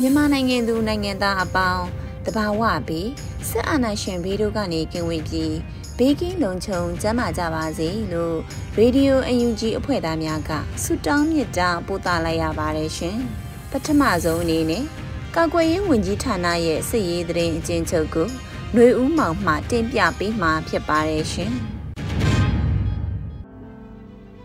မြန်မာနိုင်ငံသူနိုင်ငံသားအပေါင်းတဘာဝပြီးစစ်အာဏာရှင်ဘေးတို့ကနေကင်းဝေးပြီးဘေးကင်းလုံခြုံကျန်းမာကြပါစေလို့ရေဒီယိုအယူဂျီအဖွဲ့သားများကဆုတောင်းမြတ်တာပို့သလိုက်ရပါတယ်ရှင်ပထမဆုံးအနေနဲ့ကာကွယ်ရေးဝန်ကြီးဌာနရဲ့စစ်ရေးသတင်းအကျဉ်းချုပ်ကိုຫນွေဦးမောင်မှတင်ပြပေးမှာဖြစ်ပါတယ်ရှင်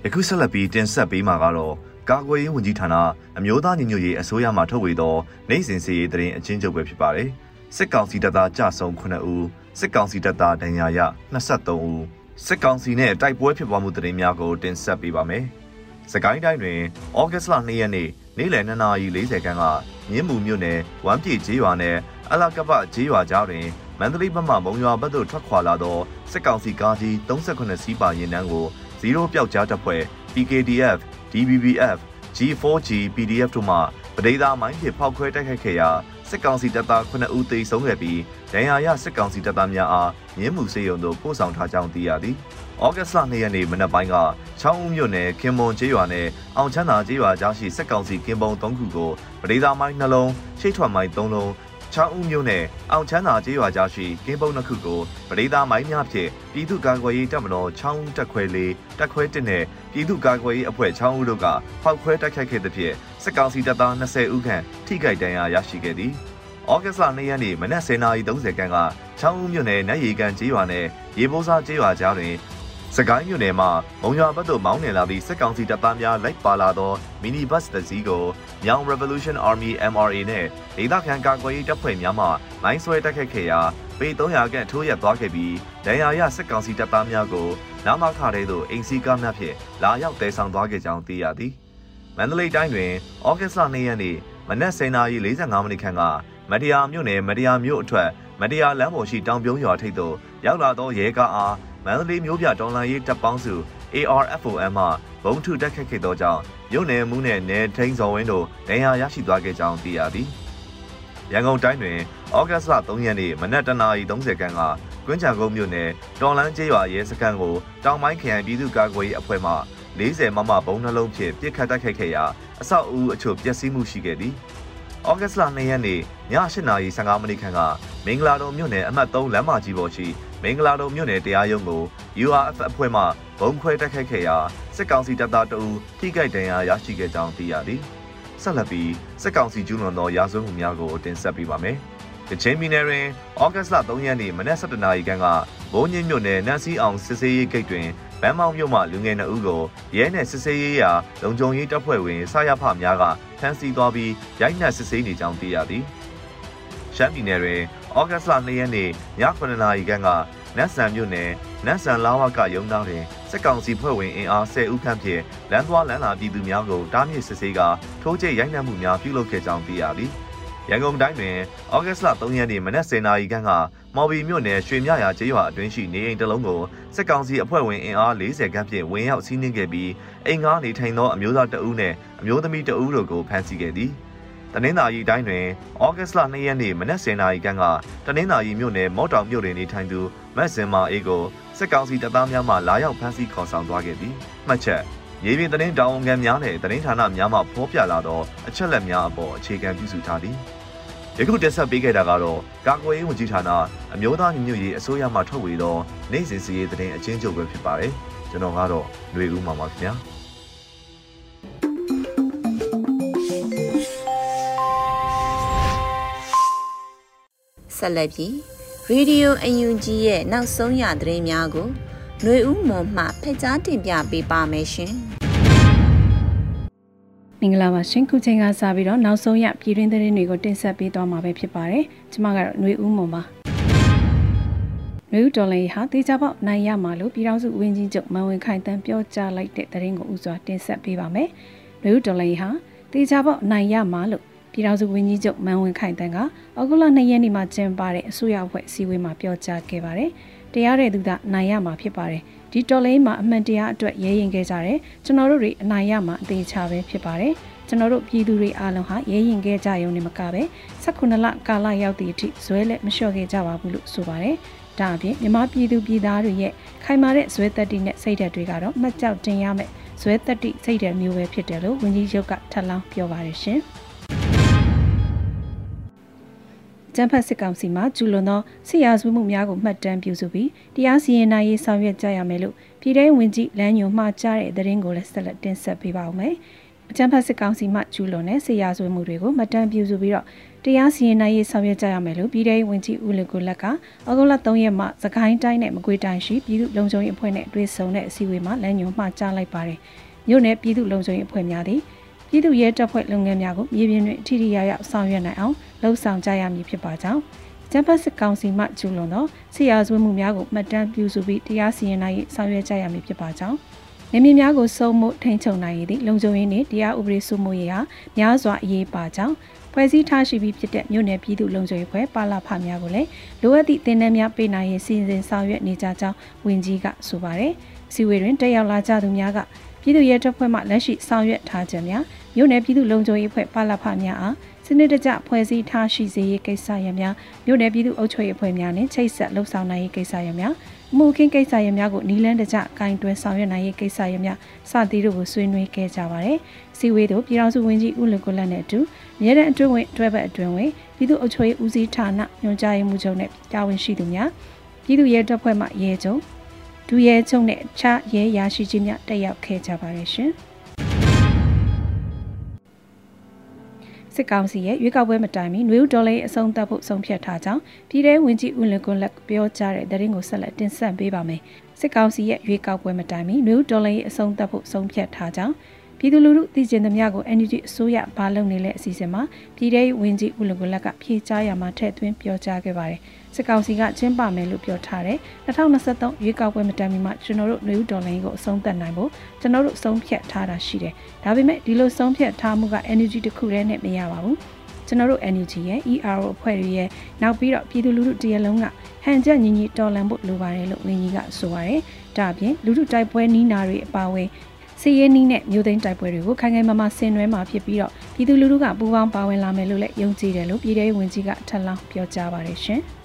ယခုဆက်လက်ပြီးတင်ဆက်ပေးမှာကတော့ကာကွယ်ရေးဝန်ကြီးဌာနအမျိုးသားညီညွတ်ရေးအစိုးရမှထုတ်ဝေသောနိုင်စဉ်စီရေးတရင်အချင်းချုပ်ပဲဖြစ်ပါတယ်။စစ်ကောင်စီတပ်သားကြဆုံ9ဦးစစ်ကောင်စီတပ်သားဒဏ်ရာရ23ဦးစစ်ကောင်စီနဲ့တိုက်ပွဲဖြစ်ပွားမှုတရင်များကိုတင်ဆက်ပေးပါမယ်။စကိုင်းတိုင်းတွင်ဩဂတ်စ်လ2ရက်နေ့နေ့လယ်2နာရီ40ခန်းကမြင်းမူမြို့နယ်ဝမ်းပြေကျေးရွာနယ်အလာကပကျေးရွာကြားတွင်မန္တလေးဘက်မှမုံရွာဘက်သို့ထွက်ခွာလာသောစစ်ကောင်စီကားကြီး38စီးပါရင်နှန်းကို 0ပျောက်ကြားတပ်ဖွဲ့ PKDF DBBF G4G PDF တို့မှပဒေသာမိုင်းဖြင့်ဖောက်ခွဲတိုက်ခိုက်ခဲ့ရာစစ်ကောင်စီတပ်သား9ဦးသေဆုံးခဲ့ပြီးဒဏ်ရာရစစ်ကောင်စီတပ်သားများအားမြင်းမှုစေယုံတို့ပို့ဆောင်ထားကြောင်းသိရသည်။ဩဂတ်စ်လ2ရက်နေ့မနက်ပိုင်းကချောင်းဦးမြို့နယ်ခင်မွန်ကျေးရွာနဲ့အောင်ချမ်းသာကျေးရွာကြားရှိစစ်ကောင်စီကင်းပုံ3ခုကိုပဒေသာမိုင်းနှလုံးရှိတ်ထွက်မိုင်း3လုံး ချောင်းဦးမြို့နယ်အောင်ချမ်းသာကျေးရွာကြားရှိကင်းပုံနှစ်ခုကိုပရိသာမိုင်းများဖြင့်ပြည်သူ့ကာကွယ်ရေးတပ်မတော်ချောင်းဦးတက်ခွဲလေးတက်ခွဲ1နဲ့ပြည်သူ့ကာကွယ်ရေးအဖွဲ့ချောင်းဦးတို့ကဖောက်ခွဲတိုက်ခိုက်ခဲ့သဖြင့်စစ်ကောင်စီတပ်သား20ဦးခန့်ထိခိုက်ဒဏ်ရာရရှိခဲ့သည်။ဩဂတ်စ်လ2ရက်နေ့မနက်10:30ခန်းကချောင်းဦးမြို့နယ်နတ်ရီကန်ကျေးရွာနဲ့ရေပိုးစားကျေးရွာကြားတွင် စကိုင်းမြို့နယ်မှာမုံရွာဘက်သို့မောင်းနှင်လာသည့်စစ်ကောင်စီတပ်သားများလိုက်ပါလာသောမီနီဘတ်စ်တစ်စီးကိုမြောင် Revolution Army MRA နဲ့ဒေသခံကာကွယ်ရေးတပ်ဖွဲ့များမှမိုင်းဆွဲတိုက်ခိုက်ခဲ့ရာပေ300ခန့်ထိုးရက်သွားခဲ့ပြီးဒဏ်ရာရစစ်ကောင်စီတပ်သားများကိုနာမခရဲသို့အိမ်စီကားများဖြင့်လာရောက်တဲဆောင်သွားခဲ့ကြောင်းသိရသည်မန္တလေးတိုင်းတွင်ဩဂတ်စ်လ2ရက်နေ့မနက်10:45မိနစ်ခန့်ကမတရားမြို့နယ်မတရားမြို့အထက်မတရားလမ်းပေါ်ရှိတောင်ပြုံးရွာထိပ်သို့ရောက်လာသောရဲကားအား မန္တလေးမြို့ပြတော်လှန်ရေးတပ်ပေါင်းစု ARFOM မှဘုံထုတက်ခတ်ခဲ့သောကြောင့်မြို့နယ်မှုနဲ့နယ်ထိန်စော်ဝင်းတို့နေရာရရှိသွားခဲ့ကြောင်းသိရသည်။ရန်ကုန်တိုင်းတွင်ဩဂတ်စ်လ3ရက်နေ့မနက်တနာရီ30ခန်းကကွင်းချံကုန်းမြို့နယ်တော်လန်းကျေးရွာရဲစခန်းကိုတောင်ပိုင်းခရိုင်ပြည်သူ့ကာကွယ်ရေးအဖွဲ့မှ40မမဘုံနှလုံးဖြင့်ပစ်ခတ်တိုက်ခိုက်ခဲ့ရာအဆောက်အဦအချို့ပျက်စီးမှုရှိခဲ့သည်။ ဩဂတ်စ်လ2ရက်နေ့ည8:15မိနစ်ခန့်ကမင်္ဂလာတုံမြို့နယ်အမှတ်3လမ်းမကြီးပေါ်ရှိမင်္ဂလာတုံမြို့နယ်တရားရုံးကို URF အဖွဲ့မှဘုံခွဲတိုက်ခိုက်ခဲ့ရာစစ်ကောင်စီတပ်သားတအူထိခိုက်ဒဏ်ရာရရှိခဲ့ကြောင်းသိရသည်။ဆက်လက်ပြီးစစ်ကောင်စီကျူးလွန်သောရာဇဝတ်မှုများကိုတင်ဆက်ပေးပါမယ်။ကချင်ပြည်နယ်တွင်ဩဂတ်စ်လ3ရက်နေ့မနက်7:00နာရီခန့်ကဘုံညင်းမြို့နယ်နန့်စီအောင်စစ်ဆေးရေးဂိတ်တွင်ဗန်းမောင်မြို့မှလူငယ်2ဦးကိုရဲနဲ့စစ်ဆေးရေးရာလုံခြုံရေးတပ်ဖွဲ့ဝင်ဆရာဖများကဖ မ်းဆီးသွားပြီးရိုက်နှက်စစ်ဆေးနေကြောင်းသိရသည်။ရှမ်းပြည်နယ်တွင်ဩဂတ်စ်လ2ရက်နေ့ည9:00နာရီခန့်ကနတ်ဆန်မြို့နယ်နတ်ဆန်လာဝကရုံသားတွင်စစ်ကောင်စီဖွဲ့ဝင်အင်အား10ဦးခန့်ဖြင့်လမ်းသွားလမ်းလာပြည်သူများကိုတားမြစ်စစ်ဆေးကာထိုးကျရိုက်နှက်မှုများပြုလုပ်ခဲ့ကြောင်းသိရသည်။ ရန်ကုန်တိုင်းတွင်ဩဂတ်လ3ရက်နေ့မနက်10:00နာရီခန့်ကမော်ဘီမြို့နယ်ရွှေမြရာကျေးရွာအတွင်းရှိနေအိမ်တစ်လုံးကိုစစ်ကောင်စီအဖွဲ့ဝင်အင်အား40ခန့်ဖြင့်ဝင်ရောက်စီးနင်းခဲ့ပြီးအိမ်ကားနေထိုင်သောအမျိုးသားတဦးနှင့်အမျိုးသမီးတဦးတို့ကိုဖမ်းဆီးခဲ့သည်။တနင်္သာရီတိုင်းတွင်ဩဂတ်လ2ရက်နေ့မနက်10:00နာရီခန့်ကတနင်္သာရီမြို့နယ်မော့တောင်မြို့တွင်နေထိုင်သူမတ်စင်မာအေးကိုစစ်ကောင်စီတပ်သားများမှလာရောက်ဖမ်းဆီးခေါ်ဆောင်သွားခဲ့သည်။မှတ်ချက်ရေပြင်တရင်တောင်ဝန်ခံများနဲ့တရင်ဌာနများမှဖော်ပြလာသောအချက်လက်များအပေါ်အခြေခံပြုစုထားသည်။ ယခုတက်ဆက်ပေးခဲ့တာကတော့ကာကွယ်ရေးဝန်ကြီးဌာနအမျိုးသားညီညွတ်ရေးအစိုးရမှထုတ်ဝေသောနိုင်စဉ်စီရေးသတင်းအချင်းချုပ်ပဲဖြစ်ပါတယ်။ကျွန်တော်ကတော့ຫນွေဦးမှာပါခင်ဗျာ။ဆက်လက်ပြီးရေဒီယိုအယူဂျီရဲ့နောက်ဆုံးရသတင်းများကိုຫນွေဦးမွန်မှဖက်ကြားတင်ပြပေးပါမယ်ရှင်။ င်္ဂလာပါရှင်ခုချိန်ကစပြီးတော့နောက်ဆုံးရပြည်တွင်းသတင်းတွေကိုတင်ဆက်ပေးသွားမှာပဲဖြစ်ပါတယ်ကျွန်မကတော့ຫນွေဦးမွန်ပါနယူးဒေါ်လာဟာတေချာပေါက်နိုင်ရမှာလို့ပြည်ထောင်စုဝင်းကြီးချုပ်မန်ဝင်ခိုင်တန်းပြောကြားလိုက်တဲ့သတင်းကိုဥစွာတင်ဆက်ပေးပါမယ်။နယူးဒေါ်လာဟာတေချာပေါက်နိုင်ရမှာလို့ပြည်ထောင်စုဝန်ကြီးချုပ်မန်ဝင်ခိုင်တန်းကဩဂုတ်လ2ရက်နေ့မှာကျင်းပတဲ့အစိုးရအဖွဲ့အစည်းအဝေးမှာပြောကြားခဲ့ပါတယ်။တရားတဲ့သူကနိုင်ရမှာဖြစ်ပါတယ်။ ဒီတော်လိုင်းမှာအမှန်တရားအတွက်ရဲရင်ခဲ့ကြတယ်။ကျွန်တော်တို့တွေအနိုင်ရမှာအသေးချပဲဖြစ်ပါတယ်။ကျွန်တော်တို့ပြည်သူတွေအားလုံးဟာရဲရင်ခဲ့ကြရုံနဲ့မကပဲ18လကာလရောက်သည့်အထိဇွဲလက်မလျှော့ခဲ့ကြပါဘူးလို့ဆိုပါတယ်။ဒါအပြင်မြမပြည်သူပြည်သားတွေရဲ့ခိုင်မာတဲ့ဇွဲသက်တိနဲ့စိတ်ဓာတ်တွေကတော့မှတ်ကြောက်တင်ရမယ်ဇွဲသက်တိစိတ်ဓာတ်မျိုးပဲဖြစ်တယ်လို့ဝန်ကြီးချုပ်ကထပ်လောင်းပြောပါတယ်ရှင်။ ကျန်းဖတ်စစ်ကောင်စီမှကျူးလွန်သောစစ်ရာဇဝတ်မှုများကိုမှတ်တမ်းပြုစုပြီးတရားစီရင်နိုင်ရေးဆောင်ရွက်ကြရမယ်လို့ပြည်ထောင်ဝင်ကြီးလမ်းညွှန်မှာကြားတဲ့သတင်းကိုလည်းဆက်လက်တင်ဆက်ပေးပါဦးမယ်။အကျန်းဖတ်စစ်ကောင်စီမှကျူးလွန်တဲ့စစ်ရာဇဝတ်မှုတွေကိုမှတ်တမ်းပြုစုပြီးတော့တရားစီရင်နိုင်ရေးဆောင်ရွက်ကြရမယ်လို့ပြည်ထောင်ဝင်ကြီးဦးလကိုလက်ကဩဂုတ်လ3ရက်မှသခိုင်းတိုင်းနဲ့မကွေးတိုင်းရှိပြည်သူ့လုံခြုံရေးအဖွဲ့နဲ့တွေ့ဆုံတဲ့အစည်းအဝေးမှာလမ်းညွှန်မှာကြားလိုက်ပါတယ်။မြို့နယ်ပြည်သူ့လုံခြုံရေးအဖွဲ့များသည် ပြည်သူ့ရဲတပ်ဖွဲ့လုပ်ငန်းများကိုမြေပြင်တွင်အထူးရရဆောင်ရွက်နိုင်အောင်လှုံ့ဆော်ကြရမည်ဖြစ်ပါကြောင်းကျန်းဖတ်စစ်ကောင်စီမှကျူးလွန်သောဆရာဆွေးမှုများကိုမှတ်တမ်းပြုစုပြီးတရားစီရင်နိုင်ဆောင်ရွက်ကြရမည်ဖြစ်ပါကြောင်းနေမြေများကိုစုံမှုထိန်းချုပ်နိုင်ရသည့်လုံခြုံရေးနှင့်တရားဥပဒေစိုးမိုးရေးဟာများစွာအရေးပါကြောင်းဖွဲ့စည်းထားရှိပြီးဖြစ်တဲ့မြို့နယ်ပြည်သူ့လုံခြုံရေးဖွဲ့ပါလာဖများကိုလည်းလိုအပ်သည့်တင်နန်းများပေးနိုင်ရေးစီစဉ်ဆောင်ရွက်နေကြကြောင်းဝန်ကြီးကဆိုပါတယ်။စီဝေတွင်တက်ရောက်လာကြသူများက ပြည်သူ့ရဲတပ်ဖွဲ့မှလက်ရှိဆောင်ရွက်ထားခြင်းများမြို့နယ်ပြည်သူ့လုံခြုံရေးဖွဲ့ပါလာဖများအားစနစ်တကျဖွဲ့စည်းထားရှိစေရေးကိစ္စရပ်များမြို့နယ်ပြည်သူ့အုပ်ချုပ်ရေးအဖွဲ့များနဲ့ချိတ်ဆက်လှုပ်ဆောင်နိုင်ရေးကိစ္စရပ်များအမှုခင်းကိစ္စရပ်များကိုနီလန်းတကျကင်တွယ်ဆောင်ရွက်နိုင်ရေးကိစ္စရပ်များစသည်တို့ကိုဆွေးနွေးခဲ့ကြပါတယ်။စီဝေးတို့ပြည်ထောင်စုဝန်ကြီးဦးလွန်ကိုလက်နဲ့အတူမြေတဲ့အတွင်းဝင်တွဲဘက်အတွင်းဝင်ပြည်သူ့အုပ်ချုပ်ရေးဦးစီးဌာနညွှန်ကြားရေးမှူးချုပ်နဲ့တာဝန်ရှိသူများပြည်သူ့ရဲတပ်ဖွဲ့မှရဲချုပ် ဒူရဲချုပ်နဲ့အခြားရဲရာရှိကြီးများတက်ရောက်ခဲ့ကြပါတယ်ရှင်။စစ်ကောင်စီရဲ့ရွေးကောက်ပွဲမတိုင်မီနွေဦးဒေါ်လေးအဆုံးသတ်ဖို့ဆုံးဖြတ်ထားကြောင်းပြည်ထောင်ဝင်ကြီးဦးလင်ကွန်းလက်ပြောကြားတဲ့သတင်းကိုဆက်လက်တင်ဆက်ပေးပါမယ်။စစ်ကောင်စီရဲ့ရွေးကောက်ပွဲမတိုင်မီနွေဦးဒေါ်လေးအဆုံးသတ်ဖို့ဆုံးဖြတ်ထားကြောင်းပြည်သူလူထုသိကျင်သမျှကို NUG အစိုးရဘာလုပ်နေလဲအစီအစဉ်မှာပြည်ထောင်ဝင်ကြီးဦးလင်ကွန်းလက်ကဖြေကြားရမှာထည့်သွင်းပြောကြားခဲ့ပါတယ်။ စစ်ကောင်စီကကျင်းပမယ်လို့ပြောထားတယ်2023ရွေးကောက်ပွဲမတိုင်မီမှာကျွန်တော်တို့နွေဦးဒေါ်လိုင်းကိုအဆုံးသတ်နိုင်ဖို့ကျွန်တော်တို့ဆုံးဖြတ်ထားတာရှိတယ်ဒါပေမဲ့ဒီလိုဆုံးဖြတ်ထားမှုက energy တစ်ခုတည်းနဲ့မရပါဘူးကျွန်တော်တို့ energy ရဲ့ ERO အဖွဲ့တွေရဲ့နောက်ပြီးတော့ပြည်သူလူထုတရလုံးကဟန်ချက်ညီညီတော်လှန်ဖို့လိုပါတယ်လို့ဝန်ကြီးကဆိုပါတယ်ဒါအပြင်လူထုတိုက်ပွဲနီးနာတွေအပါအဝင်စီးရဲနီးနဲ့မြို့သိမ်းတိုက်ပွဲတွေကိုခိုင်ခိုင်မာမာဆင်နွှဲမှာဖြစ်ပြီးတော့ပြည်သူလူထုကပူးပေါင်းပါဝင်လာမယ်လို့လည်းယုံကြည်တယ်လို့ပြည်ထောင်ဝင်ကြီးကထပ်လောင်းပြောကြားပါတယ်ရှင်။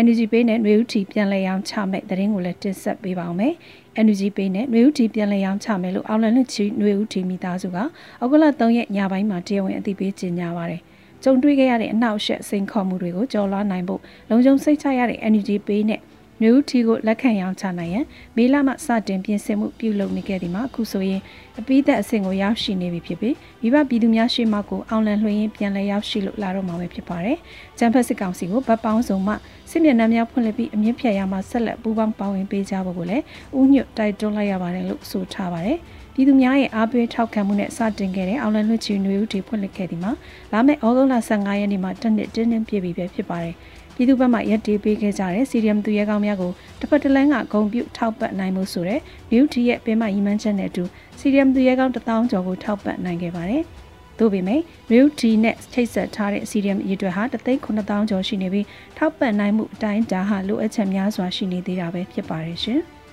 Energy Pay နဲ့ New Tea ပြန်လည်ရောင်းချမဲ့သတင်းကိုလည်းတင်ဆက်ပေးပါောင်းမယ်။ Energy Pay နဲ့ New Tea ပြန်လည်ရောင်းချမယ်လို့အောက်လန်လူချီ New Tea မိသားစုကအောက်ကလ3ရက်ညပိုင်းမှာတရားဝင်အသိပေးကြေညာပါတယ်။ကြုံတွေ့ခဲ့ရတဲ့အနောက်ရှက်စိန်ခေါ်မှုတွေကိုကြော်လွှားနိုင်ဖို့လုံခြုံစိတ်ချရတဲ့ Energy Pay နဲ့ နယူးထီကိုလက်ခံရောင်းချနိုင်ရန်မေလမှစတင်ပြင်ဆင်မှုပြုလုပ်နေခဲ့ဒီမှာအခုဆိုရင်အပိသက်အဆင့်ကိုရောက်ရှိနေပြီဖြစ်ပြီးမိဘပြည်သူများရှေ့မှကိုအောင်လန်လွှင့်ရင်ပြန်လည်ရောက်ရှိလို့လာတော့မှာပဲဖြစ်ပါတယ်။ကျန်းဖက်စစ်ကောင်စီကိုဗတ်ပေါင်းစုံမှစစ်မျက်နှာများဖွင့်လှစ်ပြီးအမြင့်ဖြတ်ရမှာဆက်လက်ပူးပေါင်းပါဝင်ပေးကြဖို့ကိုလည်းဥညွတ်တိုက်တွန်းလိုက်ရပါတယ်လို့ဆိုထားပါတယ်။ပြည်သူများရဲ့အားပေးထောက်ခံမှုနဲ့စတင်ခဲ့တဲ့အောင်လန်လွှတ်ချီနွေဦးတီဖွင့်လှစ်ခဲ့ဒီမှာလာမယ့်ဩဂုတ်လ15ရက်နေ့မှာတနစ်တင်းတင်းပြည့်ပြီပဲဖြစ်ပါတယ်။ ပြည်သူ့ဘက်မှရက်တီးပေးခဲ့ကြတဲ့ CDM သူရဲကောင်းများကိုတစ်ဖက်တစ်လမ်းကဂုံပြုထောက်ပံ့နိုင်မှုဆိုတဲ့ Beauty ရဲ့ပင်မရည်မှန်းချက်နဲ့အတူ CDM သူရဲကောင်း1000ကျော်ကိုထောက်ပံ့နိုင်ခဲ့ပါတယ်။သို့ပေမဲ့ Beauty နဲ့ချိတ်ဆက်ထားတဲ့ CDM ရည်တွက်ဟာ3,9000ကျော်ရှိနေပြီးထောက်ပံ့နိုင်မှုအတိုင်းဒါဟာလိုအပ်ချက်များစွာရှိနေသေးတာပဲဖြစ်ပါတယ်ရှင်။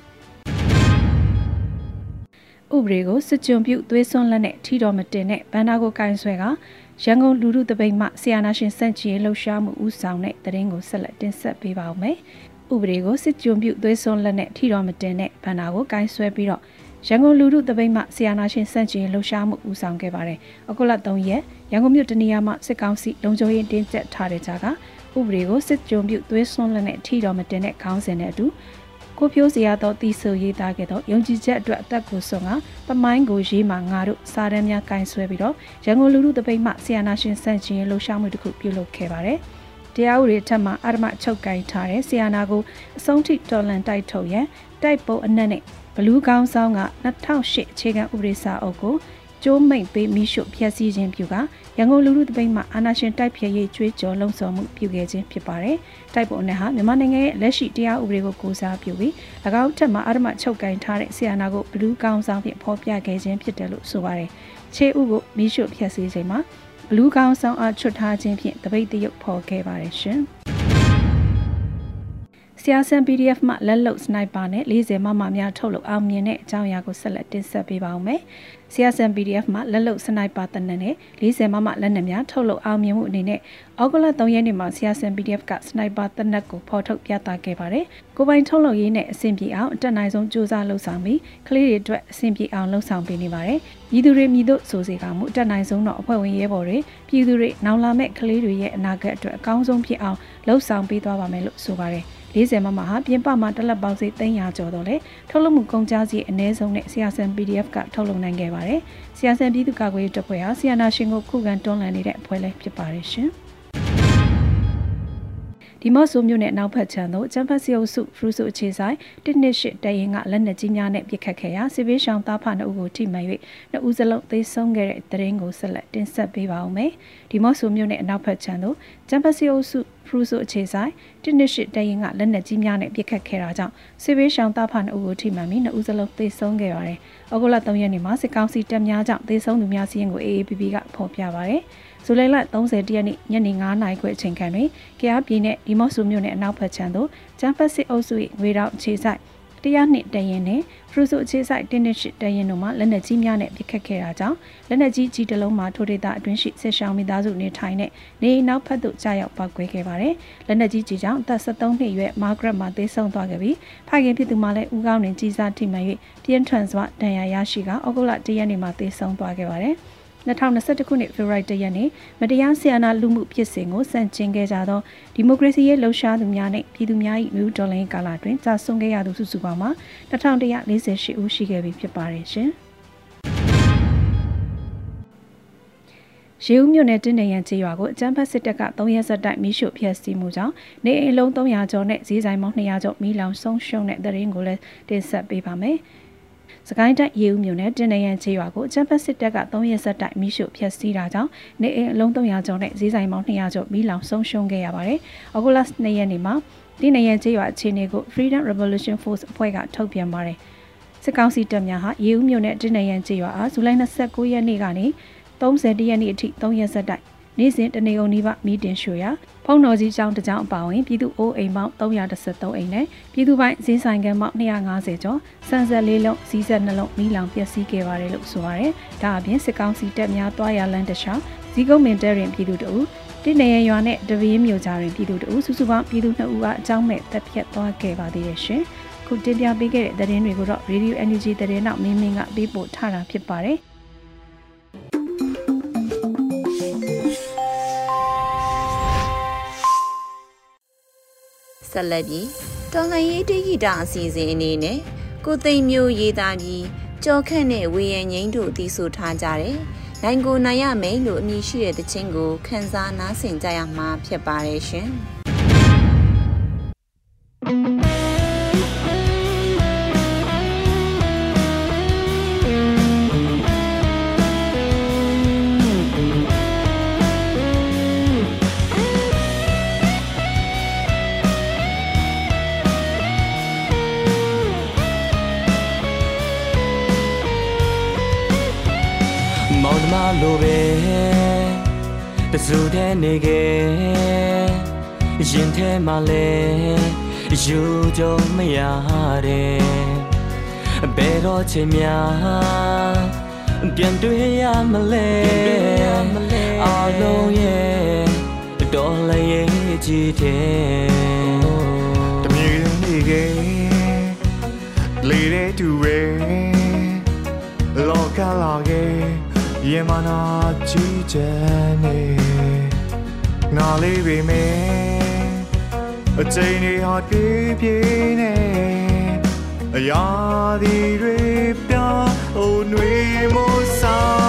ဥပဒေကိုစစ်ကြုံပြုသွေးစွန်းလက်နဲ့ထီတော်မတင်တဲ့ဘန္နာကိုကင်ဆွဲက ရန်ကုန်လူထုတပိတ်မှဆီယာနာရှင်စန့်ချီလှုပ်ရှားမှုဦးဆောင်တဲ့တရင်ကိုဆက်လက်တင်ဆက်ပေးပါဦးမယ်။ဥပဒေကိုစစ်ကြုံပြုသွေးစွန်းလက်နဲ့ထီတော်မတင်တဲ့ဘန္နာကိုကင်ဆွဲပြီးတော့ရန်ကုန်လူထုတပိတ်မှဆီယာနာရှင်စန့်ချီလှုပ်ရှားမှုဦးဆောင်ခဲ့ပါတယ်။အခုလ3ရက်ရန်ကုန်မြို့တနေရာမှာစစ်ကောင်စီလုံခြုံရေးတင်းကျပ်ထားတဲ့ကြားကဥပဒေကိုစစ်ကြုံပြုသွေးစွန်းလက်နဲ့ထီတော်မတင်တဲ့ခေါင်းစဉ်နဲ့အတူ ကိုဖြိုးစရာသောတီဆိုရေးသားခဲ့သောယုံကြည်ချက်အတွက်အသက်ကိုဆွန်ကပမိုင်းကိုရေးမှငါတို့စာတမ်းများကင်ဆွဲပြီးတော့ရန်ကုန်လူလူတပိတ်မှဆီယနာရှင်စန့်ကျင်လှူရှားမှုတစ်ခုပြုလုပ်ခဲ့ပါတယ်။တရားဥပဒေထက်မှအာရမချုပ်ကင်ထားတဲ့ဆီယနာကိုအဆုံးထိတော်လန်တိုက်ထုတ်ရန်တိုက်ပုံအနက်နဲ့ဘလူးကောင်းဆောင်က2008အခြေခံဥပဒေစာအုပ်ကို ကျိုးမိတ်ပေးမိရှုဖျက်ဆီးခြင်းပြုကရန်ကုန်လူလူတပိတ်မှအာနာရှင်တိုက်ဖြည့်ရေးကျွေးကြော်လုံဆော်မှုပြုခဲ့ခြင်းဖြစ်ပါတယ်။တိုက်ပုံအနက်ဟာမြန်မာနိုင်ငံရဲ့လက်ရှိတရားဥပဒေကိုကိုးစားပြုပြီး၎င်းထက်မှအာရမချုပ်ကင်ထားတဲ့ဆီယနာကိုဘလူးကောင်းဆောင်ဖြင့်ဖော်ပြခဲ့ခြင်းဖြစ်တယ်လို့ဆိုပါတယ်။ခြေဥကိုမိရှုဖျက်ဆီးခြင်းမှာဘလူးကောင်းဆောင်အားချွတ်ထားခြင်းဖြင့်တပိတ်တရုပ်ဖော်ခဲ့ပါတယ်ရှင်။ ဆီယာဆန် PDF မှလက်လုံစနိုက်ပါနဲ့40မမများထုတ်လုပ်အောင်မြင်တဲ့အကြောင်းအရာကိုဆက်လက်တင်ဆက်ပေးပါဦးမယ်။ CSN PDF မှလက်လုံစနိုက်ပါတနက်နဲ့40မမလက်နက်များထုတ်လုပ်အောင်မြင်မှုအနေနဲ့ဩဂုတ်လ3ရက်နေ့မှာ CSN PDF ကစနိုက်ပါတနက်ကိုဖော်ထုတ်ပြသခဲ့ပါတယ်။ကိုပိုင်ထုတ်လုပ်ရေးနဲ့အဆင်ပြေအောင်အတက်နိုင်ဆုံးစူးစမ်းလှုပ်ဆောင်ပြီးကလေးတွေအတွက်အဆင်ပြေအောင်လှုပ်ဆောင်ပေးနေပါတယ်။ပြည်သူတွေမြည်တို့ဆိုစေကမှုအတက်နိုင်ဆုံးတော့အဖွဲ့ဝင်ရဲဘော်တွေပြည်သူတွေနောင်လာမဲ့ကလေးတွေရဲ့အနာဂတ်အတွက်အကောင်းဆုံးဖြစ်အောင်လှုပ်ဆောင်ပေးသွားပါမယ်လို့ဆိုပါတယ်။ 40မမဟာပြင်ပမှာတက်လက်ပေါင်းစိ300ကျော်တော့လေထုတ်လုပ်မှုကုန်ကြစည်အ ਨੇ ဆုံးနဲ့ဆီယာဆန် PDF ကထုတ်လုပ်နိုင်ခဲ့ပါတယ်။ဆီယာဆန်ပြည်သူ့ကာကွယ်ရေးတပ်ဖွဲ့ဟာဆီယနာရှင်ကိုခုခံတွန်းလှန်နေတဲ့အဖွဲ့လည်းဖြစ်ပါတယ်ရှင်။ ဒီမော့ဆိုမြို့နယ်နောက်ဖက်ခြမ်းသို့ချမ်ဖတ်စီအုပ်စုဖရူစုအခြေဆိုင်တစ်နှစ်ရှစ်တရင်ကလက်နက်ကြီးများနဲ့ပစ်ခတ်ခဲ့ရာစစ်ဘေးရှောင်သားဖနှစ်ဦးကိုထိမှန်၍နှစ်ဦးစလုံးသေဆုံးခဲ့တဲ့တရင်ကိုဆက်လက်တင်ဆက်ပေးပါဦးမယ်။ဒီမော့ဆိုမြို့နယ်အနောက်ဖက်ခြမ်းသို့ချမ်ဖတ်စီအုပ်စုဖရူဆိုအခြေဆိုင်တစ်နှစ်ရှစ်တရင်ကလက်နက်ကြီးများနဲ့ပစ်ခတ်ခဲ့တာကြောင့်စစ်ဘေးရှောင်သားဖနှစ်ဦးကိုထိမှန်ပြီးနှစ်ဦးစလုံးသေဆုံးခဲ့ပါတယ်။ဩဂုတ်လ3ရက်နေ့မှာစစ်ကောင်စီတပ်များကြောင့်သေဆုံးသူများစီးရင်ကို AAPP ကဖော်ပြပါတယ်။ ဇူလိုင်လ30ရက်နေ့ညနေ9:00နာရီခွဲအချိန်ခန့်တွင်ကရားပြည်နယ်ဒီမော့ဆူမြို့နယ်အနောက်ဘက်ခြမ်းသို့ကျန်းဖက်စစ်အုပ်စု၏ငွေတောင်ခြေဆိုင်တရားနှစ်တရင်နဲ့ဖရူဆိုအခြေဆိုင်တင်းနစ်ရှိတရင်တို့မှလက်နက်ကြီးများနဲ့ပစ်ခတ်ခဲ့တာကြောင့်လက်နက်ကြီးကြီးတလုံးမှာထိုဒေသအတွင်းရှိစစ်ရှောင်းမိသားစုနေထိုင်တဲ့နေနောက်ဖက်သို့ကြာရောက်ပောက်ကွဲခဲ့ပါတယ်။လက်နက်ကြီးကြီးကြောင့်အသက်73နှစ်အရွယ်မာဂရက်မှာသေဆုံးသွားခဲ့ပြီးဖခင်ဖြစ်သူမှလည်းဦးကောင်းတွင်ကြီးစားထိမှန်၍ပြင်းထန်စွာဒဏ်ရာရရှိကဩဂုတ်လ1ရက်နေ့မှာသေဆုံးသွားခဲ့ပါတယ်။ 2021ခုနှစ်ဖေဖော်ဝါရီလရက်နေ့မတရားဆီယနာလူမှုဖြစ်စဉ်ကိုစန့်ကျင်ခဲ့ကြသောဒီမိုကရေစီရဲ့လှုပ်ရှားသူများနဲ့ပြည်သူများ၏မြို့ဒေါ်လာကာလတွင်ကြာဆုံးခဲ့ရသူစုစုပေါင်းမှာ2148ဦးရှိခဲ့ပြီဖြစ်ပါတယ်ရှင်။ရေဦးမြို့နယ်တင်းနေရန်ကျေးရွာကိုအကြမ်းဖက်စစ်တပ်က3ရက်ဆက်တိုက်မိရှုဖျက်ဆီးမှုကြောင့်နေအိမ်လုံး300ကျော်နဲ့ဈေးဆိုင်ပေါင်း200ကျော်မိလောင်ဆုံးရှုံးတဲ့တဲ့ရင်ကိုလည်းတင်ဆက်ပေးပါမယ်။ စကိုင်းတိုင်းရေဦးမြို့နယ်တင်နရန်ချေရွာကိုချမ်ပတ်စစ်တပ်က3ရက်ဆက်တိုက်မိရှုဖျက်ဆီးတာကြောင့်နေအိမ်အလုံး300ကျော်နဲ့ဈေးဆိုင်ပေါင်း200ကျော်မိလောင်ဆုံးရှုံးခဲ့ရပါတယ်။အော်ဂိုလတ်2ရက်နေ့မှာဒီနရန်ချေရွာအခြေအနေကို Freedom Revolution Force အဖွဲ့ကထုတ်ပြန်ပါတယ်။စစ်ကောင်စီတပ်များဟာရေဦးမြို့နယ်တင်နရန်ချေရွာအားဇူလိုင်29ရက်နေ့ကနေ30ရက်နေ့အထိ3ရက်ဆက်တိုက် နေ့စဉ်တနေကုန်နီးပါးမီတင်ရှိုရဖုံတော်ကြီးကျောင်းတစ်ကျောင်းအပါအဝင်ပြည်သူအိုးအိမ်ပေါင်း313အိမ်နဲ့ပြည်သူပိုင်းဈေးဆိုင်ကန်ပေါင်း250ကျော်စံဆက်လေးလုံးဈေးဆက်နှလုံးမီးလောင်ပျက်စီးခဲ့ပါတယ်လို့ဆိုပါတယ်။ဒါအပြင်စစ်ကောင်စီတပ်များတွားရလန်းတခြားဇီကုန်းမင်တဲရင်ပြည်သူတို့တိနေရရွာနဲ့တပင်းမြို့ကြားတွင်ပြည်သူတို့စုစုပေါင်းပြည်သူ2ဦးကအကြောင်းမဲ့တပ်ဖြတ်သွားခဲ့ပါသေးတယ်ရှင်။ခုတင်ပြပေးခဲ့တဲ့သတင်းတွေကိုတော့ Radio Energy သတင်းနောက်မင်းမင်းကပေးပို့ထားတာဖြစ်ပါတယ်။ ဆက်လက်ပြီးတော်လှန်ရေးတိဂီတာအစီအစဉ်အနေနဲ့ကိုသိမ်မျိုးရေးသားပြီးကြော်ခန့်နဲ့ဝေယံငိမ့်တို့တီးဆိုထားကြတယ်။နိုင်ကိုနိုင်ရမယ်လို့အမည်ရှိတဲ့တခြင်းကိုခန်းစားနားဆင်ကြရမှာဖြစ်ပါတယ်ရှင်။ တစုတည်းနေခဲ့ရင်ထဲမှာလဲယူကြုံမရတဲ့ဘယ်တော့ချိန်များပြန်တွေ့ရမလဲအလုံးရဲ့တော်လည်းရဲ့ကြည့်တဲ့တမြေနေခဲ့လေတဲ့သူရဲ့လောကလာခဲ့ရင်မ နာကြည့်ချင်နေနားလေးပေမဲ့အချိန်တွေဟာပြေးပြေးနေအရာဒီတွေပြောင်းအိုနှွေမို့ဆော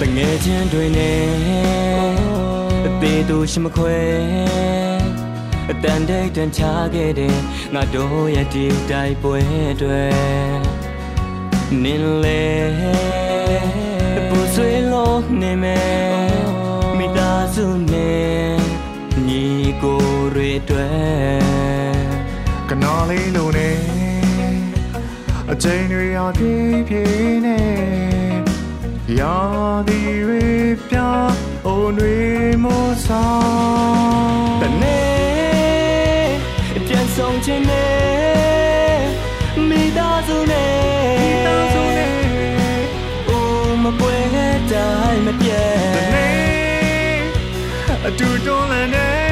တငယ်ချင်းတွေနဲ့အသေးတို့ရှိမခွဲအတန်တိတ်တန်ချခဲ့တဲ့ငါတို့ရဲ့ဒီတိုက်ပွဲတွေနင်းလေပူဆွေးလို့နေမယ်မိသားစုနဲ့ညီကိုတွေတွေကနော်လေးလိုနေအချိန်တွေအပြည့်ပြည့်နေ ရာဒီတွေပြောင်းအိုတွေမို့ဆောင်တနေ့ပြန်ဆုံးခြင်းနဲ့မိသားစုနဲ့မိသားစုနဲ့ဦးမပွဲတိုင်းမပြတ်တနေ့အတူတွန်းလန်းနေ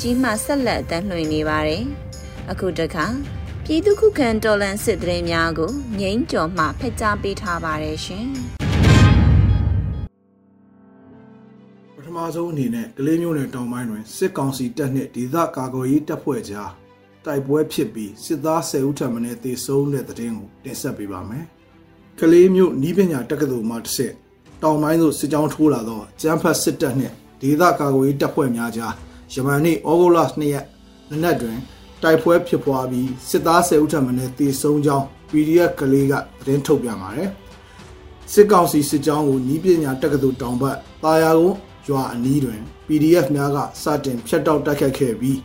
အန်ယူဂျီမှဆက်လက်အသံလွှင့်နေပါတယ်။အခုတခါပြည်သူခုခံတော်လှန်စစ်တရင်များကိုငိမ့်ကြော်မှဖက်ကြားပေးထားပါတယ်ရှင်ပထမဆုံးအနေနဲ့ကလေးမျိုးနယ်တောင်ပိုင်းတွင်စစ်ကောင်စီတပ်နှင့်ဒေသကာကွယ်ရေးတပ်ဖွဲ့ကြားတိုက်ပွဲဖြစ်ပြီးစစ်သား10ဦးထပ်မံသေဆုံးတဲ့တဲ့တင်ကိုတင်ဆက်ပေးပါမယ်။ကလေးမျိုးနီးပညာတက္ကသိုလ်မှတစ်ဆက်တောင်ပိုင်းသို့စစ်ကြောင်းထိုးလာသောကျန်းဖတ်စစ်တပ်နှင့်ဒေသကာကွယ်ရေးတပ်ဖွဲ့များကြား ယမန်နေ့ဩဂုတ်လ2ရက်နနက်တွင်တိုက်ပွဲဖြစ်ပွားပြီးစစ်သား10ဦးထပ်မံသေဆုံးကြောင်း PDF ကလေးကသတင်းထုတ်ပြန်ပါတယ်။စစ်ကောင်စီစစ်ကြောင်းကိုနီးပညာတက္ကသိုလ်တောင်ဘက်တာယာကုန်းရွာအနီးတွင် PDF များကစတင်ဖျက်တောက်တိုက်ခတ်ခဲ့ပြီး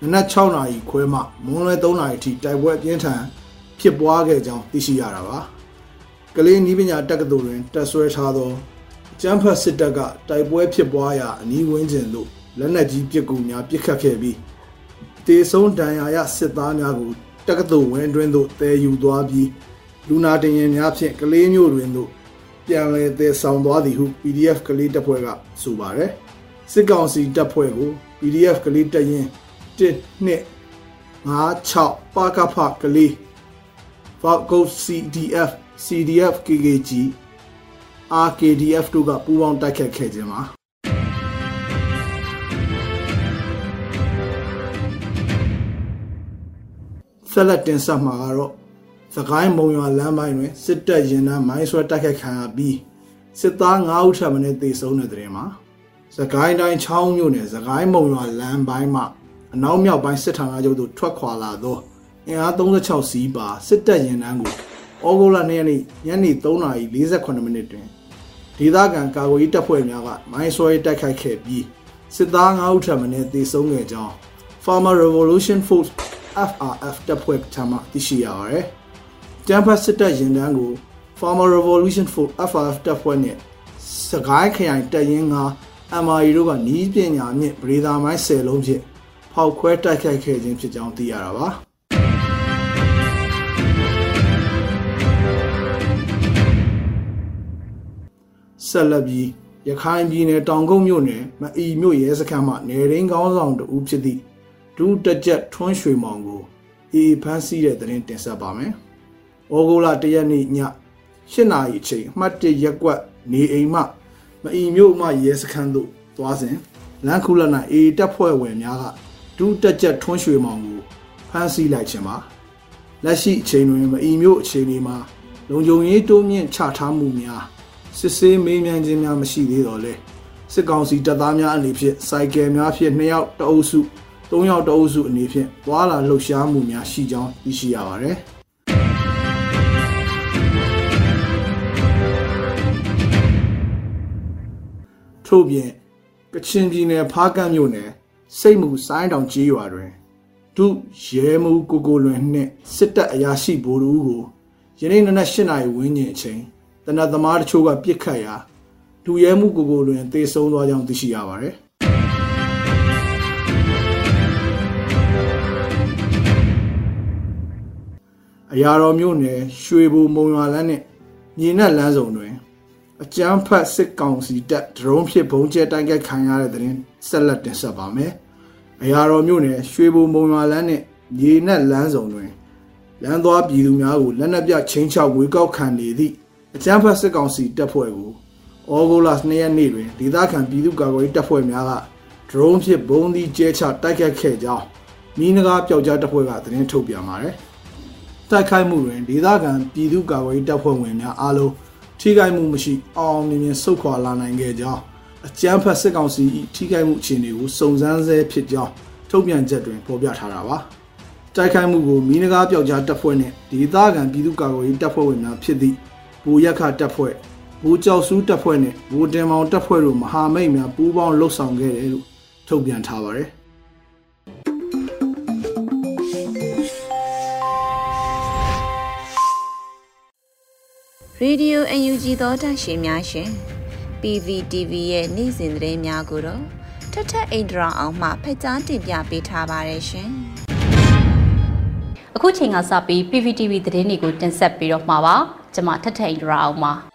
နနက်6နာရီခွဲမှမွန်းလွဲ3နာရီထိတိုက်ပွဲအပြင်းထန်ဖြစ်ပွားခဲ့ကြောင်းသိရှိရတာပါကလေးနီးပညာတက္ကသိုလ်တွင်တက်ဆွဲထားသောအကျန်းဖတ်စစ်တပ်ကတိုက်ပွဲဖြစ်ပွားရာအနီးဝန်းကျင်သို့ လက်နက်ကြီးပစ်ကူများပစ်ခတ်ခဲ့ပြီးတေဆုံးဒဏ်ရာရစစ်သားများကိုတက္ကသိုလ်ဝင်းတွင်သို့တည်ယူသွားပြီးလူနာတင်ရင်များဖြင့်ကလေးမျိုးတွင်သို့ပြန်လည်သယ်ဆောင်သွားသည်ဟု PDF ကလေးတပ်ဖွဲ့ကဆိုပါတယ်စစ်ကောင်စီတပ်ဖွဲ့ကို PDF ကလေးတပ်ရင်း1 2 56ပါကဖကလေး Falcon CDF CDF KKG RKDF တို့ကပူးပေါင်းတိုက်ခတ်ခဲ့ခြင်းပါ ဆက်လက်တင်ဆက်မှာကတော့သခိုင်းမုံရွာလမ်းပိုင်းတွင်စစ်တပ်ရင်နှန်းမိုင်းဆွဲတိုက်ခိုက်ခံရပြီးစစ်သား9ဦးထပ်မံတေဆုံးတဲ့တဲ့မှာသခိုင်းတိုင်းချောင်းမြို့နယ်သခိုင်းမုံရွာလမ်းပိုင်းမှာအနောက်မြောက်ပိုင်းစစ်ဌာနချုပ်သို့ထွက်ခွာလာသောအင်အား36စီးပါစစ်တပ်ရင်နှန်းကိုဩဂုတ်လ2ရက်နေ့ညနေ3:48မိနစ်တွင်ဒေသခံကာကွယ်ရေးတပ်ဖွဲ့များကမိုင်းဆွဲတိုက်ခိုက်ခဲ့ပြီးစစ်သား9ဦးထပ်မံတေဆုံးခဲ့ကြောင်း Farmer Revolution Force FRF တပ်ဖွဲ့ထံမှသိရှိရပါတယ်။ကျန်းဖတ်စစ်တပ်ရင်တန်းကို Farmer Revolution Force FRF တပ်ဖွဲ့နဲ့စကိုင်းခရိုင်တပ်ရင်းက MRE တို့ကနီးပညာမြင့်ဗရေဒါမိုင်း10လုံးဖြင့်ဖောက်ခွဲတိုက်ခိုက်ခဲ့ခြင်းဖြစ်ကြောင်းသိရတာပါဆက်လက်ပြီးရခိုင်ပြည်နယ်တောင်ကုန်းမြို့နယ်မအီမြို့ရဲစခန်းမှနေရင်းကောင်းဆောင်တူဖြစ်သည့် ဒူးတကြက်ထွန်းရွှေမောင်ကိုအေးဖမ်းဆီးတဲ့တဲ့တင်ဆက်ပါမယ်။ဩဂုတ်လ၁ရက်နေ့ည၈နာရီအချိန်အမှတ်၁ရက်ကွက်နေအိမ်မှမအီမြို့မှရဲစခန်းသို့သွားစဉ်လမ်းခုလက်၌အေးတပ်ဖွဲ့ဝင်များကဒူးတကြက်ထွန်းရွှေမောင်ကိုဖမ်းဆီးလိုက်ခြင်းပါလက်ရှိအချိန်တွင်မအီမြို့အခြေအနေမှာလုံခြုံရေးတိုးမြင့်ချထားမှုများစစ်ဆေးမေးမြန်းခြင်းများမရှိသေးတော့လေစစ်ကောင်စီတပ်သားများအနေဖြင့်စိုက်ကယ်များဖြင့်နှစ်ယောက်တအုပ်စု ၃ယောက်တအုပ်စုအနေဖြင့်သွာလာလှုပ်ရှားမှုများရှိကြောင်းသိရှိရပါတယ်ထို့ပြင်ကချင်ပြည်နယ်ဖားကန့်မြို့နယ်စိတ်မှုစိုင်းတောင်ကြီးရွာတွင်ဒုရဲမှုကိုကိုလွင်နှင့်စစ်တပ်အရာရှိဗိုလ်တို့ကိုယနေ့နနက်၈နာရီဝန်းကျင်အချိန်တနတ်သမားတချို့ကပြစ်ခတ်ရာဒုရဲမှုကိုကိုလွင်တေဆုံးသွားကြောင်းသိရှိရပါတယ် အရာတော်မြို့နယ်ရွှေဘူမုံရွာလမ်းနဲ့မြေနက်လမ်းစုံတွင်အကြမ်းဖက်စစ်ကောင်စီတပ်ဒရုန်းဖြင့်ဘုံကျဲတိုက်ခိုက်ခံရတဲ့တဲ့ရင်ဆက်လက်တင်ဆက်ပါမယ်။အရာတော်မြို့နယ်ရွှေဘူမုံရွာလမ်းနဲ့မြေနက်လမ်းစုံတွင်လမ်းသွားပြည်သူများကိုလက်နက်ပြချင်းချောက်ဝေကောက်ခံနေသည့်အကြမ်းဖက်စစ်ကောင်စီတပ်ဖွဲ့ကိုဩဂုတ်လ2ရက်နေ့တွင်ဒေသခံပြည်သူ့ကာကွယ်ရေးတပ်ဖွဲ့များကဒရုန်းဖြင့်ဘုံသီးကျဲချတိုက်ခိုက်ခဲ့ကြောင်းမိနဂါပျောက်ကြားတပ်ဖွဲ့ကသတင်းထုတ်ပြန်ပါတယ်။ တိုက်ခိုက်မှုတွင်ဒေသခံပြည်သူ့ကာကွယ်ရေးတပ်ဖွဲ့ဝင်များအားလုံးထိခိုက်မှုမရှိအောင်မြင်မြင်ဆုတ်ခွာလာနိုင်ခဲ့ကြောင်းအကြမ်းဖက်စစ်ကောင်စီ၏ထိခိုက်မှုအခြေအနေကိုစုံစမ်းဆဲဖြစ်ကြောင်းထုတ်ပြန်ချက်တွင်ဖော်ပြထားတာပါ။တိုက်ခိုက်မှုကိုမိနဂါပျောက်ကြားတပ်ဖွဲ့နှင့်ဒေသခံပြည်သူ့ကာကွယ်ရေးတပ်ဖွဲ့ဝင်များဖြစ်သည့်ဘူရက်ခတပ်ဖွဲ့ဘူကြောက်စုတပ်ဖွဲ့နဲ့ဘူတင်မောင်တပ်ဖွဲ့တို့မဟာမိတ်များပူးပေါင်းလှုပ်ဆောင်ခဲ့တယ်လို့ထုတ်ပြန်ထားပါတယ်။ Radio UNG သောတာရှင်များရှင် PVTV ရဲ့နေ့စဉ်သတင်းများကိုတော့ထထအိန္ဒြာအောင်မှဖက်ကြားတင်ပြပေးထားပါတယ်ရှင်။အခုချိန်ကစပြီး PVTV သတင်းတွေကိုတင်ဆက်ပြီးတော့မှာပါ။ကျွန်မထထအိန္ဒြာအောင်ပါ။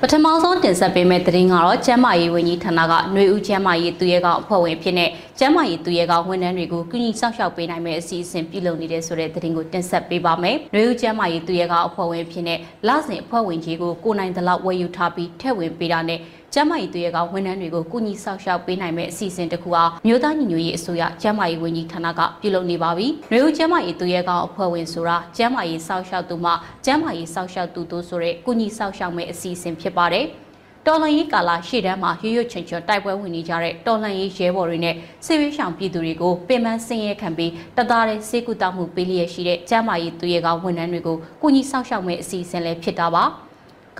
ပထမဆုံးတင်ဆက်ပေးမယ့်သတင်းကတော့ကျမ်းမာရေးဝန်ကြီးဌာနကຫນွေဦးကျမ်းမာရေးသူရဲကောင်အဖွဲ့ဝင်ဖြစ်တဲ့ကျမ်းမာရေးသူရဲကောင်ဝန်ထမ်းတွေကိုကုညီဆောက်ရှောက်ပေးနိုင်မယ့်အစီအစဉ်ပြုလုပ်နေတဲ့ဆိုတဲ့သတင်းကိုတင်ဆက်ပေးပါမယ်။ຫນွေဦးကျမ်းမာရေးသူရဲကောင်အဖွဲ့ဝင်ဖြစ်တဲ့လစဉ်အဖွဲ့ဝင်ကြီးကိုကိုနိုင်တလောက်ဝယ်ယူထားပြီးထည့်ဝင်ပေးတာနဲ့ ကျမ်းမာရေးသူရဲကောင်ဝန်ထမ်းတွေကိုကုညီဆောက်ရှောက်ပေးနိုင်မယ့်အစီအစဉ်တစ်ခုအားမြို့သားညီညွတ်ရေးအစိုးရကျမ်းမာရေးဝန်ကြီးဌာနကပြုလုပ်နေပါပြီ။ຫນွေဦးကျမ်းမာရေးသူရဲကောင်အဖွဲ့ဝင်ဆိုတာကျမ်းမာရေးဆောက်ရှောက်သူမှကျမ်းမာရေးဆောက်ရှောက်သူတို့ဆိုတဲ့ကုညီဆောက်ရှောက်မယ့်အစီအစဉ်ဖြစ်ပါတယ်။တော်လှန်ရေးကာလရှေ့တန်းမှာရွရွချွန်ချွန်တိုက်ပွဲဝင်နေကြတဲ့တော်လှန်ရေးရဲဘော်တွေနဲ့စစ်ရေးရှောင်ပြည်သူတွေကိုပင်ပန်းဆင်းရဲခံပြီးတသားတဲ့စေကူတောက်မှုပေးလျက်ရှိတဲ့ကျမ်းမာရေးသူရဲကောင်းဝန်ထမ်းတွေကိုကုညီဆောက်ရှောက်မဲ့အစီအစဉ်လည်းဖြစ်တာပါ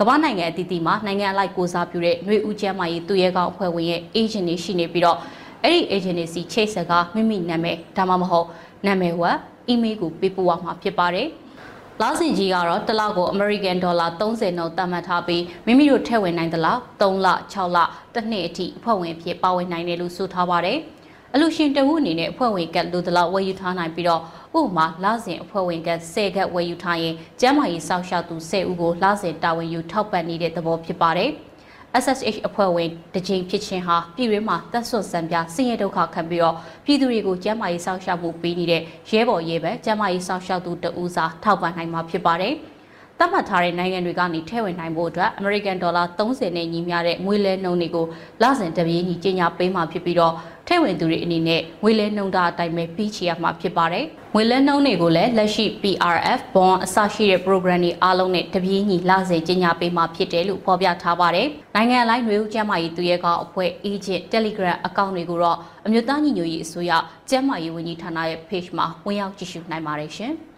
ကမ္ဘာနိုင်ငံအသီးသီးမှာနိုင်ငံအလိုက်ကိုစားပြုတဲ့ຫນွေဦးကျမ်းမာရေးသူရဲကောင်းအဖွဲ့ဝင်ရဲ့ agent တွေရှိနေပြီးတော့အဲ့ဒီ agent တွေစီချိတ်ဆက်ကမိမိနာမည်ဒါမှမဟုတ်နာမည်ဝက် email ကိုပေးပို့ရမှာဖြစ်ပါတယ်။လာစင်ကြီးကတော့တစ်လောက်ကို American Dollar 30နှုန်းသတ်မှတ်ထားပြီးမိမိတို့ထည့်ဝင်နိုင်သလား3လ6လတစ်နှစ်အထိအဖွဲ့ဝင်ဖြစ်ပါဝင်နိုင်တယ်လို့ဆိုထားပါတယ်။ အလူရှင်တဝုအနေနဲ့အဖွဲ့ဝင်ကတ်လိုသလောက်ဝယ်ယူထားနိုင်ပြီးတော့ဥပမာလာစဉ်အဖွဲ့ဝင်က10ကတ်ဝယ်ယူထားရင်ကျန်းမာရေးစောင့်ရှောက်သူ10ဦးကိုလာစဉ်တာဝန်ယူထောက်ပံ့နေတဲ့သဘောဖြစ်ပါတယ်။ SSH အဖွဲ့ဝင်တကြိမ်ဖြစ်ခြင်းဟာပြည်တွင်းမှာတပ်ဆွတ်စံပြဆင်းရဲဒုက္ခခံပြီးတော့ပြည်သူတွေကိုကျန်းမာရေးစောင့်ရှောက်မှုပေးနေတဲ့ရဲဘော်ရဲဘက်ကျန်းမာရေးစောင့်ရှောက်သူတဦးစာထောက်ပံ့နိုင်မှာဖြစ်ပါတယ်။သတ်မှတ်ထားတဲ့နိုင်ငံတွေကနေထည့်ဝင်နိုင်ဖို့အတွက် American Dollar 30နဲ့ညီမျှတဲ့ငွေလဲနှုန်းတွေကိုလစဉ်တပြေးညီကြီးညာပေးမှာဖြစ်ပြီးတော့ ထဲဝင်သူတွေအနေနဲ့ငွေလဲနှုန်းတာအတိုင်းပဲပြီးချရမှာဖြစ်ပါတယ်။ငွေလဲနှုန်းတွေကိုလည်းလက်ရှိ PRF bond အစရှိတဲ့ program တွေအားလုံးနဲ့တပြေးညီလစဉ်ကြီးညာပေးမှာဖြစ်တယ်လို့ဖော်ပြထားပါတယ်။နိုင်ငံလိုင်းຫນွေဦးကျမ်းမာရေးသူရဲကောက်အဖွဲ့ agent Telegram အကောင့်တွေကိုတော့အမျိုးသားညီညွတ်ရေးအစိုးရကျမ်းမာရေးဝန်ကြီးဌာနရဲ့ page မှာဝင်ရောက်ကြည့်ရှုနိုင်ပါတယ်ရှင်။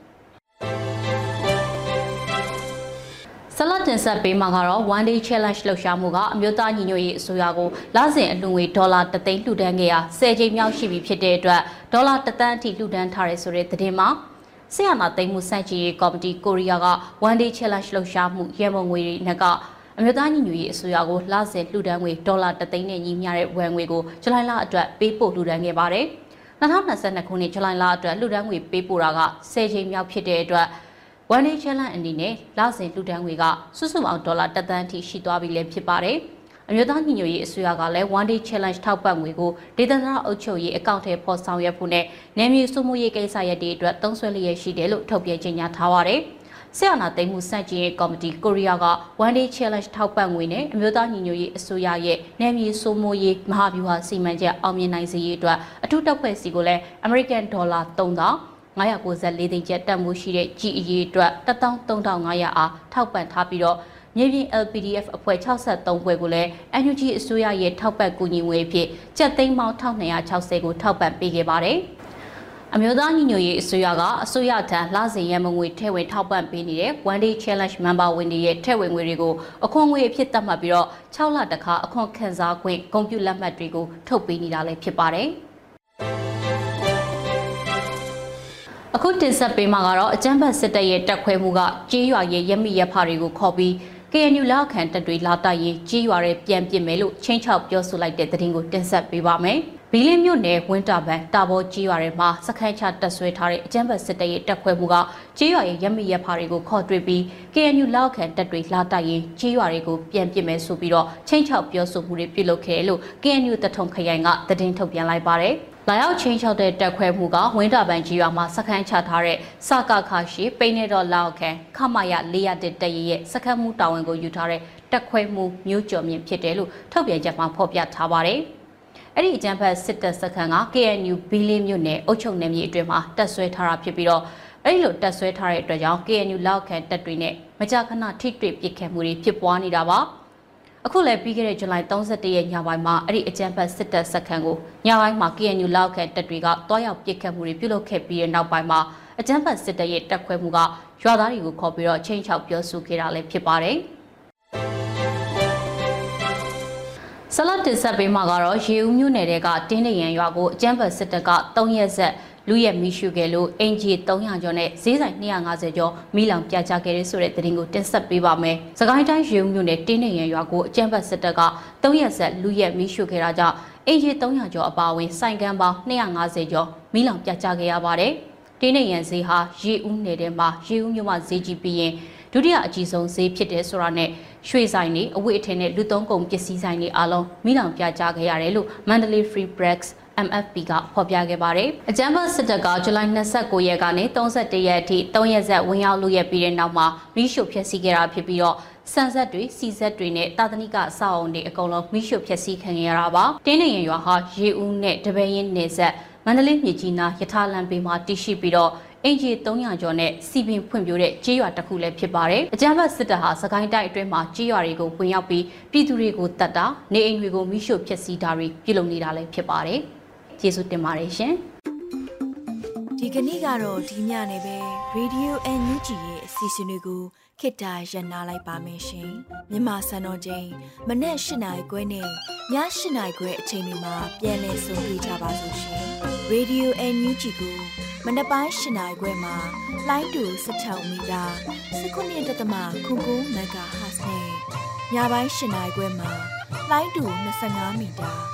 ဆလ တ်တင်ဆက်ပေးမှာကတော့ one day challenge လှုပ်ရှားမှုကအမျိုးသားညီညွတ်ရေးအစိုးရကိုလစဉ်အလှူငွေဒေါ်လာ3သိန်းလှူဒန်းခဲ့ရာ10ကြိမ်မြောက်ရှိပြီဖြစ်တဲ့အတွက်ဒေါ်လာ3သန်းအထိလှူဒန်းထားရဆိုတဲ့သတင်းမှာဆရာနာသိမ်းမှုစန့်ကျင်ရေးကော်မတီကိုရီးယားက one day challenge လှုပ်ရှားမှုရဲမုံငွေတွေနဲ့ကအမျိုးသားညီညွတ်ရေးအစိုးရကိုလစဉ်လှူဒန်းငွေဒေါ်လာ3သိန်းနဲ့ညီမျှတဲ့ဝန်ငွေကိုဇူလိုင်လအတွက်ပေးပို့လှူဒန်းခဲ့ပါတယ်။2022ခုနှစ်ဇူလိုင်လအတွက်လှူဒန်းငွေပေးပို့တာက10ကြိမ်မြောက်ဖြစ်တဲ့အတွက် one day challenge အနေနဲ့လစဉ်လှူဒန်းငွေကစုစုပေါင်းဒေါ်လာ1သန်းအထိရှိသွားပြီလည်းဖြစ်ပါတယ်။အမျိုးသားညီညွတ်ရေးအစိုးရကလည်း one day challenge ထောက်ပံ့ငွေကိုဒေသနာအုပ်ချုပ်ရေးအကောင့်ထဲပေါ်ဆောင်ရွက်ဖို့နဲ့နယ်မြေစုမှုရေးကိစ္စရပ်တွေအတွက်သုံးစွဲလျက်ရှိတယ်လို့ထုတ်ပြန်ကြေညာထားပါတယ်။ဆရာနာသိမ်းမှုစန့်ကျင်ရေးကော်မတီကိုရီးယားက one day challenge ထောက်ပံ့ငွေနဲ့အမျိုးသားညီညွတ်ရေးအစိုးရရဲ့နယ်မြေစုမှုရေးမဟာဗျူဟာစီမံချက်အောင်မြင်နိုင်စေရေးအတွက်အထူးတပ်ဖွဲ့စီကိုလည်း American Dollar 3000 994သိန်းကျပ်တက်မှုရှိတဲ့ကြီးအရေးအတွက်13500အားထောက်ပံ့ထားပြီးတော့မြေပြင် LPDF အဖွဲ့63ဘွဲကိုလည်း NUG အစိုးရရဲ့ထောက်ပံ့ကူညီငွေအဖြစ်ကျပ်သိန်းပေါင်း1260ကိုထောက်ပံ့ပေးခဲ့ပါတယ်။အမျိုးသားညီညွတ်ရေးအစိုးရကအစိုးရထံလစဉ်ရန်မငွေထဲဝင်ထောက်ပံ့ပေးနေတဲ့ One Day Challenge Member ဝင်တွေရဲ့ထဲဝင်ငွေတွေကိုအခွန်ငွေအဖြစ်သတ်မှတ်ပြီးတော့6လတခါအခွန်ခံစားခွင့်ဂုဏ်ပြုလက်မှတ်တွေကိုထုတ်ပေးနေတာလည်းဖြစ်ပါတယ်။ အခုတင်ဆက်ပေးမှာကတော့အကြမ်းဖက်စစ်တပ်ရဲ့တက်ခွဲမှုကကြေးရွာရဲ့ရမိရဖတွေကိုခေါ်ပြီး KNU လောက်ခံတပ်တွေလာတိုက်ရင်ကြေးရွာရဲ့ပြန်ပြစ်မယ်လို့ချင်းချောက်ပြောဆိုလိုက်တဲ့သတင်းကိုတင်ဆက်ပေးပါမယ်။ဘီလင်းမြို့နယ်ဝင်းတာဘန်တာဘောကြေးရွာတွေမှာစခန်းချတက်ဆွဲထားတဲ့အကြမ်းဖက်စစ်တပ်ရဲ့တက်ခွဲမှုကကြေးရွာရဲ့ရမိရဖတွေကိုခေါ်တွေ့ပြီး KNU လောက်ခံတပ်တွေလာတိုက်ရင်ကြေးရွာတွေကိုပြန်ပြစ်မယ်ဆိုပြီးတော့ချင်းချောက်ပြောဆိုမှုတွေပြုလုပ်ခဲ့တယ်လို့ KNU တထုံခရိုင်ကသတင်းထုတ်ပြန်လိုက်ပါတယ်။ လာရောက်ချင်းချောက်တဲ့တက်ခွဲမှုကဝင်းတာပန်ကြီးရွာမှာစခန်းချထားတဲ့စကခရှိပိနေတော်လောက်ခန်ခမရ401တရရဲ့စခန်းမှုတာဝန်ကိုယူထားတဲ့တက်ခွဲမှုမျိုးကျော်မြင့်ဖြစ်တယ်လို့ထုတ်ပြန်ချက်မှာဖော်ပြထားပါတယ်။အဲ့ဒီအကြံဖက်စစ်တပ်စခန်းက KNU ဘီလင်းမြို့နယ်အုပ်ချုပ်နယ်မြေအတွင်းမှာတက်ဆွဲထားတာဖြစ်ပြီးတော့အဲ့ဒီလိုတက်ဆွဲထားတဲ့အတွက်ကြောင့် KNU လောက်ခန်တပ်တွေနဲ့မကြာခဏထိတွေ့ပစ်ခတ်မှုတွေဖြစ်ပွားနေတာပါ။ အခုလည်းပြီးခဲ့တဲ့ဇူလိုင်31ရက်ညပိုင်းမှာအဲ့ဒီအကြမ်းဖက်စစ်တပ်စခန်းကိုညပိုင်းမှာ KNU လောက်ခန့်တပ်တွေကတွားရောက်ပစ်ခတ်မှုတွေပြုလုပ်ခဲ့ပြီးတဲ့နောက်ပိုင်းမှာအကြမ်းဖက်စစ်တပ်ရဲ့တပ်ခွဲမှုကရွာသားတွေကိုခေါ်ပြီးတော့ချင်းချောက်ပြောဆိုခဲ့တာလည်းဖြစ်ပါတယ်ဆလတ်တင်ဆက်ပေးမှာကတော့ရေဦးမြို့နယ်ကတင်းနေရန်ရွာကိုအကြမ်းဖက်စစ်တပ်က3ရက်ဆက် လူရဲ့မိရှုခဲ့လို့အင်ဂျီ300ကျော်နဲ့ဈေးဆိုင်250ကျော်မိလောင်ပြကြခဲ့တဲ့ဆိုတဲ့သတင်းကိုတင်ဆက်ပေးပါမယ်။စကိုင်းတိုင်းရေဦးမြို့နယ်တင်းနေရန်ရွာကိုအကြမ်းဖက်စစ်တပ်က3ရက်ဆက်လူရဲ့မိရှုခဲ့တာကြောင့်အင်ဂျီ300ကျော်အပါအဝင်ဆိုင်ကန်းပေါင်း250ကျော်မိလောင်ပြကြခဲ့ရပါတယ်။တင်းနေရန်ဈေးဟာရေဦးနယ်ထဲမှာရေဦးမြို့မှာဈေးကြီးပြီးရင်ဒုတိယအကြီးဆုံးဈေးဖြစ်တယ်ဆိုတာနဲ့ရွှေဆိုင်တွေအဝတ်အထည်နဲ့လူသုံးကုန်ပစ္စည်းဆိုင်တွေအားလုံးမိလောင်ပြကြခဲ့ရတယ်လို့ Mandalay Free Press MFP ကဖော်ပြခဲ့ပါတယ်။အကြမ်းဖက်စစ်တပ်ကဇူလိုင်29ရက်ကနေ31ရက်အထိ3ရက်ဆက်ဝင်ရောက်လို့ရပြီးတဲ့နောက်မှာမိရှုဖျက်ဆီးခဲ့တာဖြစ်ပြီးတော့ဆန်ဆက်တွေစီဆက်တွေနဲ့တာသနိကစောက်အုံတွေအကုန်လုံးမိရှုဖျက်ဆီးခံရတာပါ။တင်းနေရင်ရွာဟာရေဦးနဲ့တပည့်ရင်နေဆက်မန္တလေးမြေကြီးနားယထာလန်ပေမှာတည်ရှိပြီးတော့အင်ဂျီ300ကျော်နဲ့စီပင်ဖွံ့ဖြိုးတဲ့ကြေးရွာတစ်ခုလည်းဖြစ်ပါတယ်။အကြမ်းဖက်စစ်တပ်ဟာစကိုင်းတိုင်းအတွင်းမှာကြေးရွာတွေကိုဝင်ရောက်ပြီးပြည်သူတွေကိုတတ်တာနေအိမ်တွေကိုမိရှို့ဖျက်ဆီးတာတွေပြုလုပ်နေတာလည်းဖြစ်ပါတယ်။ ကျေးဇူးတင်ပါတယ်ရှင်ဒီကနေ့ကတော့ဒီညနေပဲ Radio NUG ရဲ့အစီအစဉ်လေးကိုခေတ္တရ延လိုက်ပါမယ်ရှင်မြန်မာစံတော်ချိန်မနေ့၈နိုင်ခွဲနဲ့ည၈နိုင်ခွဲအချိန်တွေမှာပြောင်းလဲဆိုပြကြပါလို့ရှင် Radio NUG ကိုမနေ့ပိုင်း၈နိုင်ခွဲမှာလိုင်းတူ16မီတာ19.7ခုကူမဂါဟတ်နဲ့ညပိုင်း၈နိုင်ခွဲမှာလိုင်းတူ25မီတာ